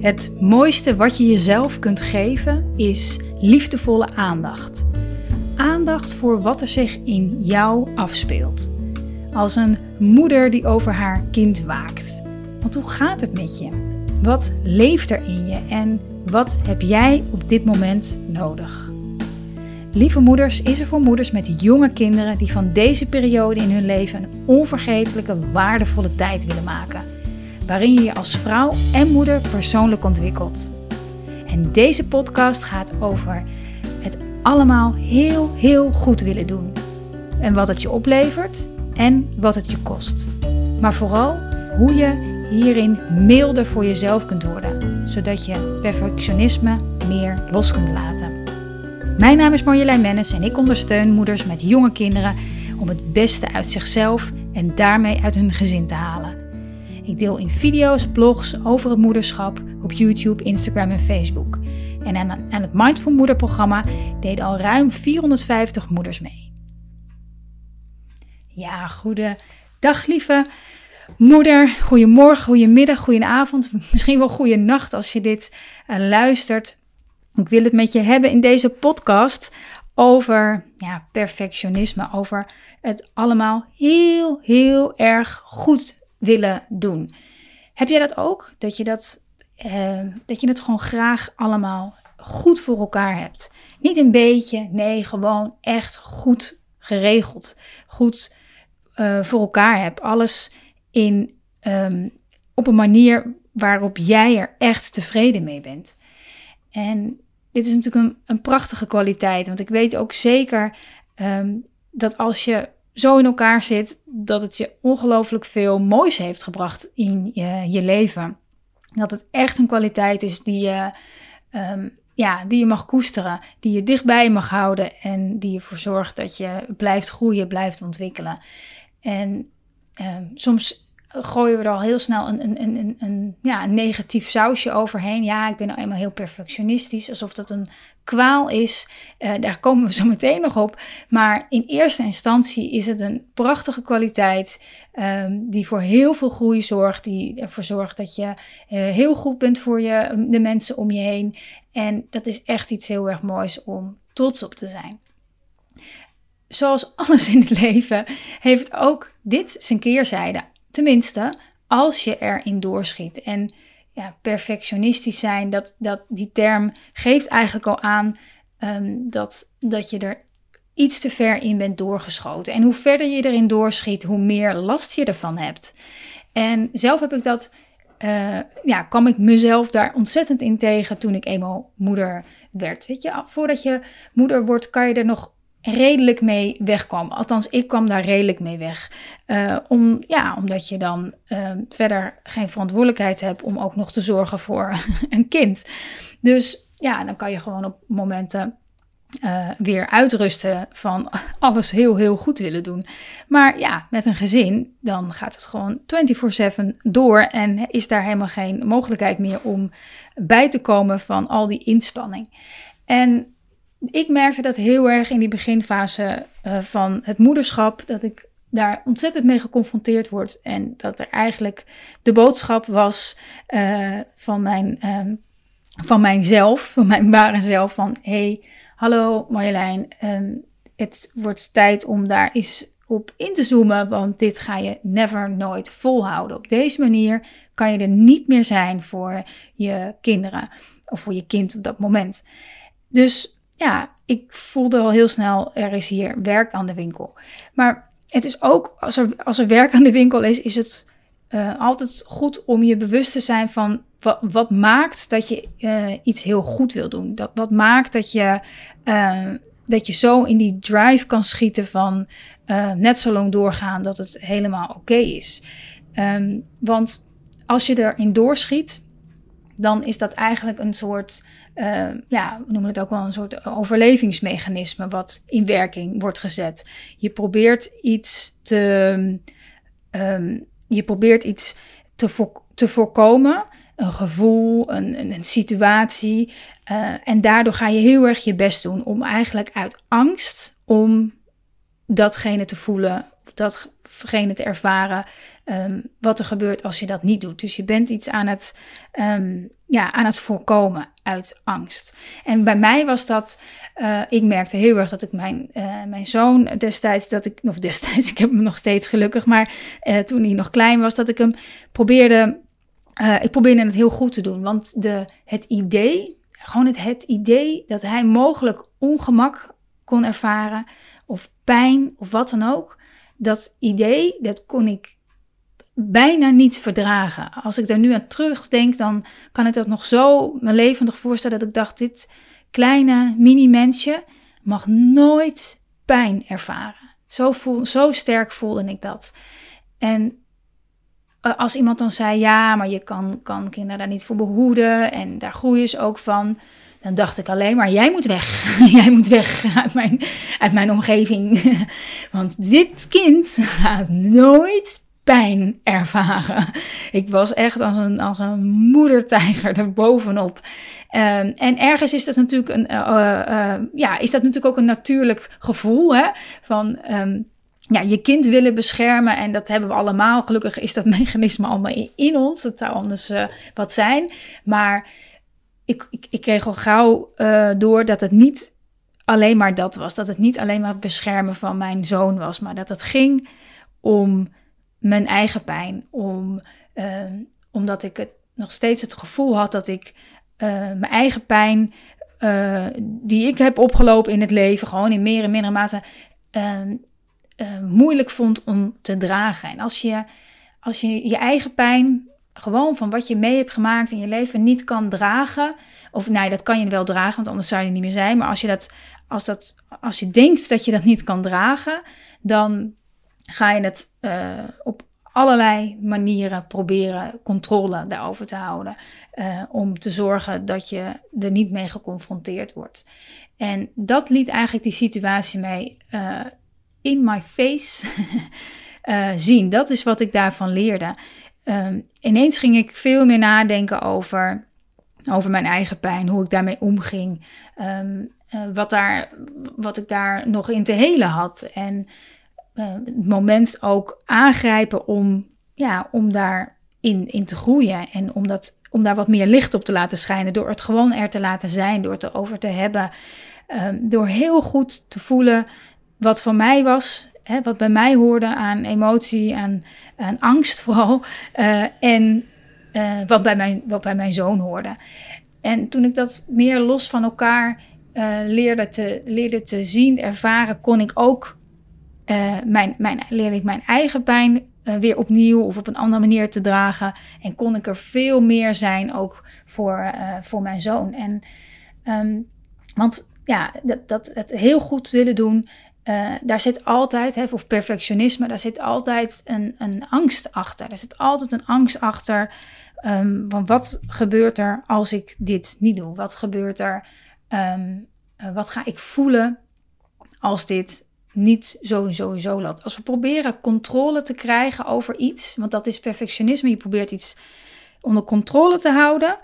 Het mooiste wat je jezelf kunt geven is liefdevolle aandacht. Aandacht voor wat er zich in jou afspeelt. Als een moeder die over haar kind waakt. Want hoe gaat het met je? Wat leeft er in je en wat heb jij op dit moment nodig? Lieve Moeders is er voor moeders met jonge kinderen die van deze periode in hun leven een onvergetelijke, waardevolle tijd willen maken waarin je je als vrouw en moeder persoonlijk ontwikkelt. En deze podcast gaat over het allemaal heel, heel goed willen doen. En wat het je oplevert en wat het je kost. Maar vooral hoe je hierin milder voor jezelf kunt worden, zodat je perfectionisme meer los kunt laten. Mijn naam is Marjolein Mennis en ik ondersteun moeders met jonge kinderen om het beste uit zichzelf en daarmee uit hun gezin te halen. Ik deel in video's, blogs over het moederschap op YouTube, Instagram en Facebook. En aan, het Mindful Moeder programma deden al ruim 450 moeders mee. Ja, goede dag lieve moeder. Goedemorgen, goedemiddag, goedenavond. Misschien wel goede nacht als je dit uh, luistert. Ik wil het met je hebben in deze podcast over ja, perfectionisme. Over het allemaal heel, heel erg goed willen doen. Heb jij dat ook? Dat je, dat, uh, dat je het gewoon graag allemaal goed voor elkaar hebt. Niet een beetje, nee, gewoon echt goed geregeld. Goed uh, voor elkaar hebt. Alles in, um, op een manier waarop jij er echt tevreden mee bent. En dit is natuurlijk een, een prachtige kwaliteit. Want ik weet ook zeker um, dat als je zo in elkaar zit dat het je ongelooflijk veel moois heeft gebracht in je, je leven. Dat het echt een kwaliteit is die je, um, ja, die je mag koesteren, die je dichtbij mag houden en die ervoor zorgt dat je blijft groeien, blijft ontwikkelen. En um, soms gooien we er al heel snel een, een, een, een, ja, een negatief sausje overheen. Ja, ik ben nou eenmaal heel perfectionistisch, alsof dat een kwaal is. Uh, daar komen we zo meteen nog op. Maar in eerste instantie is het een prachtige kwaliteit um, die voor heel veel groei zorgt. Die ervoor zorgt dat je uh, heel goed bent voor je, de mensen om je heen. En dat is echt iets heel erg moois om trots op te zijn zoals alles in het leven, heeft ook dit zijn keerzijde. Tenminste, als je erin doorschiet. En ja, perfectionistisch zijn, dat, dat, die term geeft eigenlijk al aan um, dat, dat je er iets te ver in bent doorgeschoten. En hoe verder je erin doorschiet, hoe meer last je ervan hebt. En zelf heb ik dat, uh, ja, kwam ik mezelf daar ontzettend in tegen toen ik eenmaal moeder werd. Weet je, voordat je moeder wordt, kan je er nog redelijk mee wegkwam. Althans, ik kwam daar redelijk mee weg. Uh, om, ja, omdat je dan uh, verder geen verantwoordelijkheid hebt om ook nog te zorgen voor een kind. Dus ja, dan kan je gewoon op momenten uh, weer uitrusten van alles heel, heel goed willen doen. Maar ja, met een gezin, dan gaat het gewoon 24/7 door en is daar helemaal geen mogelijkheid meer om bij te komen van al die inspanning. En ik merkte dat heel erg in die beginfase uh, van het moederschap, dat ik daar ontzettend mee geconfronteerd word. En dat er eigenlijk de boodschap was uh, van, mijn, uh, van mijzelf, van mijn ware zelf, van hey, hallo Marjolein, um, het wordt tijd om daar eens op in te zoomen, want dit ga je never nooit volhouden. Op deze manier kan je er niet meer zijn voor je kinderen of voor je kind op dat moment. Dus ja, ik voelde al heel snel, er is hier werk aan de winkel. Maar het is ook, als er, als er werk aan de winkel is, is het uh, altijd goed om je bewust te zijn van wat, maakt dat je uh, iets heel goed wil doen. Dat, wat maakt dat je, uh, dat je zo in die drive kan schieten van net zo lang doorgaan dat het helemaal oké is. Um, want als je erin doorschiet, dan is dat eigenlijk een soort uh, ja, we noemen het ook wel een soort overlevingsmechanisme wat in werking wordt gezet. Je probeert iets te, um, je probeert iets te, te voorkomen, een gevoel, een, een, een situatie. Uh, en daardoor ga je heel erg je best doen om eigenlijk uit angst om datgene te voelen, datgene te ervaren, ehm, wat er gebeurt als je dat niet doet. Dus je bent iets aan het, ehm, ja, aan het voorkomen uit angst. En bij mij was dat, uh, ik merkte heel erg dat ik mijn, uh, mijn zoon destijds, dat ik, of destijds, ik heb hem nog steeds gelukkig, maar uh, toen hij nog klein was, dat ik hem probeerde, ik probeerde het heel goed te doen. Want de, het idee, gewoon het, het idee dat hij mogelijk ongemak kon ervaren, of pijn, of wat dan ook, dat idee, dat kon ik bijna niet verdragen. Als ik daar nu aan terugdenk, dan kan ik dat nog zo me levendig voorstellen dat ik dacht, dit kleine mini-mensje mag nooit pijn ervaren. Zo, voel, zo sterk voelde ik dat. En eh, als iemand dan zei, ja, maar je kan, kan kinderen daar niet voor behoeden en daar groeien ze ook van. Dan dacht ik alleen maar, jij moet weg. jij moet weg uit mijn, uit mijn omgeving. Want dit kind gaat nooit pijn ervaren. Ik was echt als een, als een moedertijger erbovenop. Um, en ergens is dat natuurlijk een, uh, uh, ja, is dat natuurlijk ook een natuurlijk gevoel hè, van. Um, ja, je kind willen beschermen en dat hebben we allemaal. Gelukkig is dat mechanisme allemaal in, ons. Dat zou anders wat zijn. Maar ik, ik, ik kreeg al gauw door dat het niet alleen maar dat was. Dat het niet alleen maar het beschermen van mijn zoon was, maar dat het ging om mijn eigen pijn. Om, uh, omdat ik het nog steeds het gevoel had dat ik uh, mijn eigen pijn, uh, die ik heb opgelopen in het leven, gewoon in meer en mindere mate, ehm, moeilijk vond om te dragen. En als je, als je je eigen pijn, gewoon van wat je mee hebt gemaakt in je leven, niet kan dragen. Of nee, dat kan je wel dragen, want anders zou je niet meer zijn. Maar als je, dat, als, dat, als je denkt dat je dat niet kan dragen, dan ga je het uh, op allerlei manieren proberen controle daarover te houden. Uh, om te zorgen dat je er niet mee geconfronteerd wordt. En dat liet eigenlijk die situatie mij uh, in my face zien. Dat is wat ik daarvan leerde. Um, ineens ging ik veel meer nadenken over, over mijn eigen pijn, hoe ik daarmee omging. Um, wat, daar, wat ik daar nog in te helen had. En uh, het moment ook aangrijpen om, ja, om daarin in te groeien. En om, dat, om daar wat meer licht op te laten schijnen. Door het gewoon er te laten zijn, door het erover te hebben. Uh, door heel goed te voelen wat van mij was. Hè, wat bij mij hoorde aan emotie, aan, angst vooral. Uh, en wat, bij mijn, wat bij mijn zoon hoorde. En toen ik dat meer los van elkaar leerde, te, leerde te zien, ervaren, kon ik ook mijn, mijn, leerde ik mijn eigen pijn weer opnieuw of op een andere manier te dragen. En kon ik er veel meer zijn ook voor, voor mijn zoon. En, um, want ja, dat, dat het heel goed willen doen, daar zit altijd, hè, of perfectionisme, daar zit altijd een, een angst achter. Er zit altijd een angst achter um, van wat gebeurt er als ik dit niet doe? Wat gebeurt er? Um, wat ga ik voelen als dit niet zo sowieso loopt. Als we proberen controle te krijgen over iets, want dat is perfectionisme, je probeert iets onder controle te houden.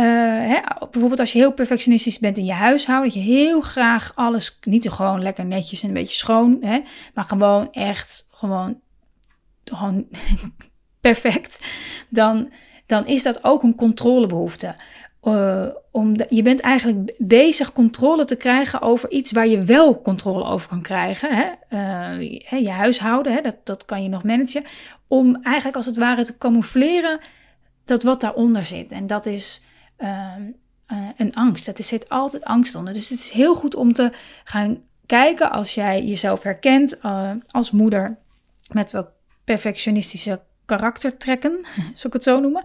Uh, hè, bijvoorbeeld als je heel perfectionistisch bent in je huishouden, dat je heel graag alles, niet gewoon lekker netjes en een beetje schoon, hè, maar gewoon echt gewoon, gewoon perfect, dan, dan is dat ook een controlebehoefte. Uh, om je bent eigenlijk bezig controle te krijgen over iets waar je wel controle over kan krijgen. Hè? Uh, je huishouden, hè? Dat, dat kan je nog managen. Om eigenlijk als het ware te camoufleren dat wat daaronder zit. En dat is uh, een angst. Er zit altijd angst onder. Dus het is heel goed om te gaan kijken als jij jezelf herkent als moeder met wat perfectionistische karaktertrekken, zou ik het zo noemen.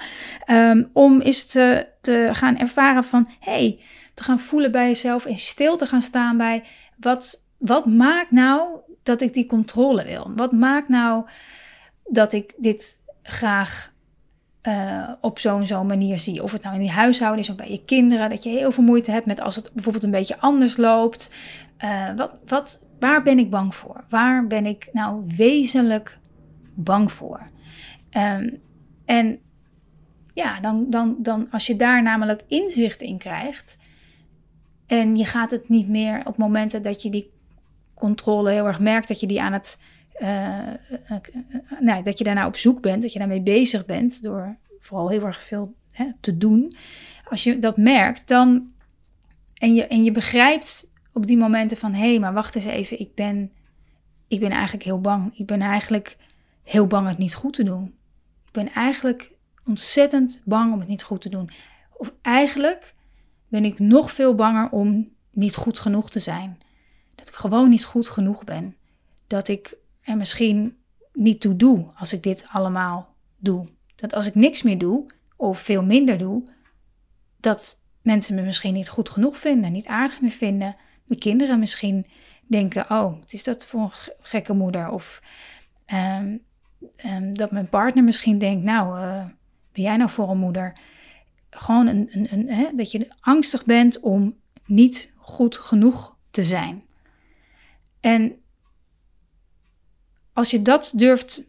Um, om eens te, te gaan ervaren van, hey, te gaan voelen bij jezelf en stil te gaan staan bij, wat, wat maakt nou dat ik die controle wil? Wat maakt nou dat ik dit graag uh, op zo'n zo'n manier zie. Of het nou in die huishouden is of bij je kinderen. Dat je heel veel moeite hebt met als het bijvoorbeeld een beetje anders loopt. Uh, wat, wat, waar ben ik bang voor? Waar ben ik nou wezenlijk bang voor? Um, en ja, dan, dan, dan als je daar namelijk inzicht in krijgt. En je gaat het niet meer op momenten dat je die controle heel erg merkt, dat je die aan het nou, dat je daarna op zoek bent, dat je daarmee bezig bent door vooral heel erg veel hè, te doen. Als je dat merkt, dan en je, en je begrijpt op die momenten van hé, hey, maar wacht eens even, ik ben, ik ben eigenlijk heel bang. Ik ben eigenlijk heel bang het niet goed te doen. Ik ben eigenlijk ontzettend bang om het niet goed te doen. Of eigenlijk ben ik nog veel banger om niet goed genoeg te zijn. Dat ik gewoon niet goed genoeg ben. Dat ik er misschien niet toe doe als ik dit allemaal doe. Dat als ik niks meer doe of veel minder doe, dat mensen me misschien niet goed genoeg vinden, niet aardig meer vinden. Mijn kinderen misschien denken: oh, wat is dat voor een gekke moeder? Of ehm, ehm, dat mijn partner misschien denkt: nou, uh, ben jij nou voor een moeder? Gewoon een, een, hè, dat je angstig bent om niet goed genoeg te zijn. En als je dat durft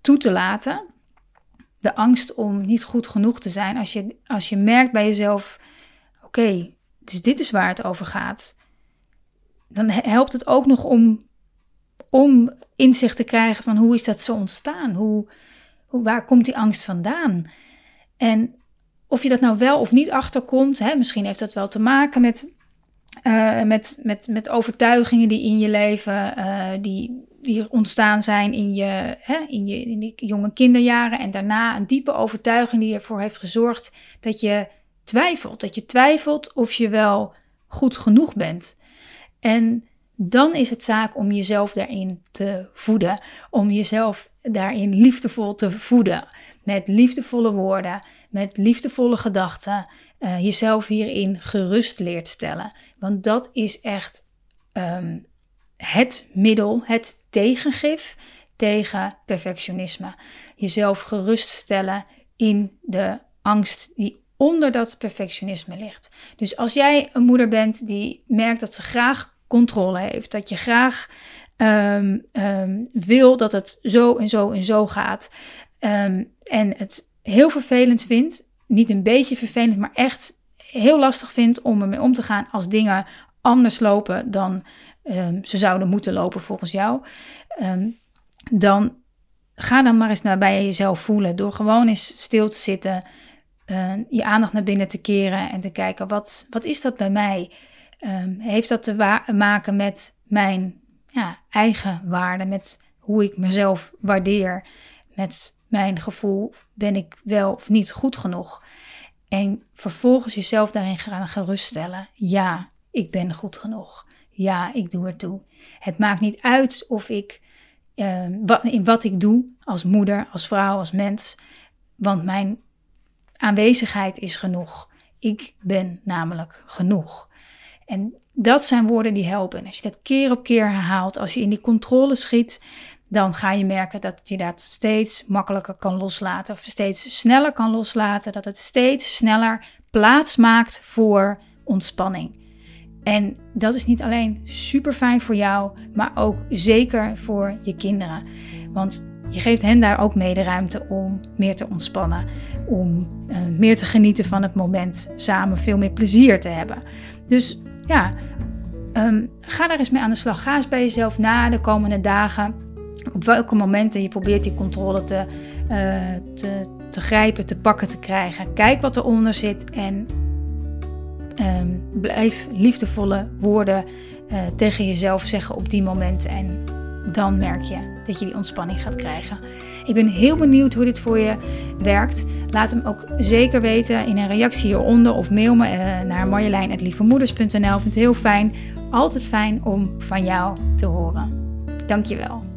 toe te laten, de angst om niet goed genoeg te zijn, als je, als je merkt bij jezelf, oké, dus dit is waar het over gaat, dan helpt het ook nog om, om inzicht te krijgen van hoe is dat zo ontstaan? Hoe, hoe, waar komt die angst vandaan? En of je dat nou wel of niet achterkomt, hè, misschien heeft dat wel te maken met, uh, met, met, met overtuigingen die in je leven, uh, die, die ontstaan zijn in je, hè, in, je, in de jonge kinderjaren en daarna een diepe overtuiging die ervoor heeft gezorgd dat je twijfelt. Dat je twijfelt of je wel goed genoeg bent. En dan is het zaak om jezelf daarin te voeden. Om jezelf daarin liefdevol te voeden. Met liefdevolle woorden, met liefdevolle gedachten. Uh, jezelf hierin gerust leert stellen. Want dat is echt um, het middel, het tegengif tegen perfectionisme. Jezelf geruststellen in de angst die onder dat perfectionisme ligt. Dus als jij een moeder bent die merkt dat ze graag controle heeft, dat je graag um, um, wil dat het zo en zo en zo gaat, um, en het heel vervelend vindt, niet een beetje vervelend, maar echt heel lastig vindt om ermee om te gaan als dingen anders lopen dan ze zouden moeten lopen volgens jou, dan ga dan maar eens naar bij jezelf voelen door gewoon eens stil te zitten uh, je aandacht naar binnen te keren en te kijken, wat, wat is dat bij mij? Um, heeft dat te maken met mijn ja, eigen waarde, met hoe ik mezelf waardeer, met mijn gevoel, ben ik wel of niet goed genoeg? En vervolgens jezelf daarin gaan geruststellen. Ja, ik ben goed genoeg. Ja, ik doe ertoe. Het maakt niet uit of ik uh, wat, in wat ik doe als moeder, als vrouw, als mens. Want mijn aanwezigheid is genoeg. Ik ben namelijk genoeg. En dat zijn woorden die helpen. als je dat keer op keer herhaalt, als je in die controle schiet, dan ga je merken dat je dat steeds makkelijker kan loslaten. Of steeds sneller kan loslaten. Dat het steeds sneller plaats maakt voor ontspanning. En dat is niet alleen super fijn voor jou, maar ook zeker voor je kinderen. Want je geeft hen daar ook mede ruimte om meer te ontspannen, om uh, meer te genieten van het moment, samen veel meer plezier te hebben. Dus ja, um, ga daar eens mee aan de slag. Ga eens bij jezelf na de komende dagen. Op welke momenten je probeert die controle te, uh, te, te grijpen, te pakken, te krijgen. Kijk wat eronder zit en um, blijf liefdevolle woorden uh, tegen jezelf zeggen op die momenten. En dan merk je dat je die ontspanning gaat krijgen. Ik ben heel benieuwd hoe dit voor je werkt. Laat hem ook zeker weten in een reactie hieronder of mail me uh, naar marjolein.lievemoeders.nl. Ik vind het heel fijn, altijd fijn om van jou te horen. Dankjewel.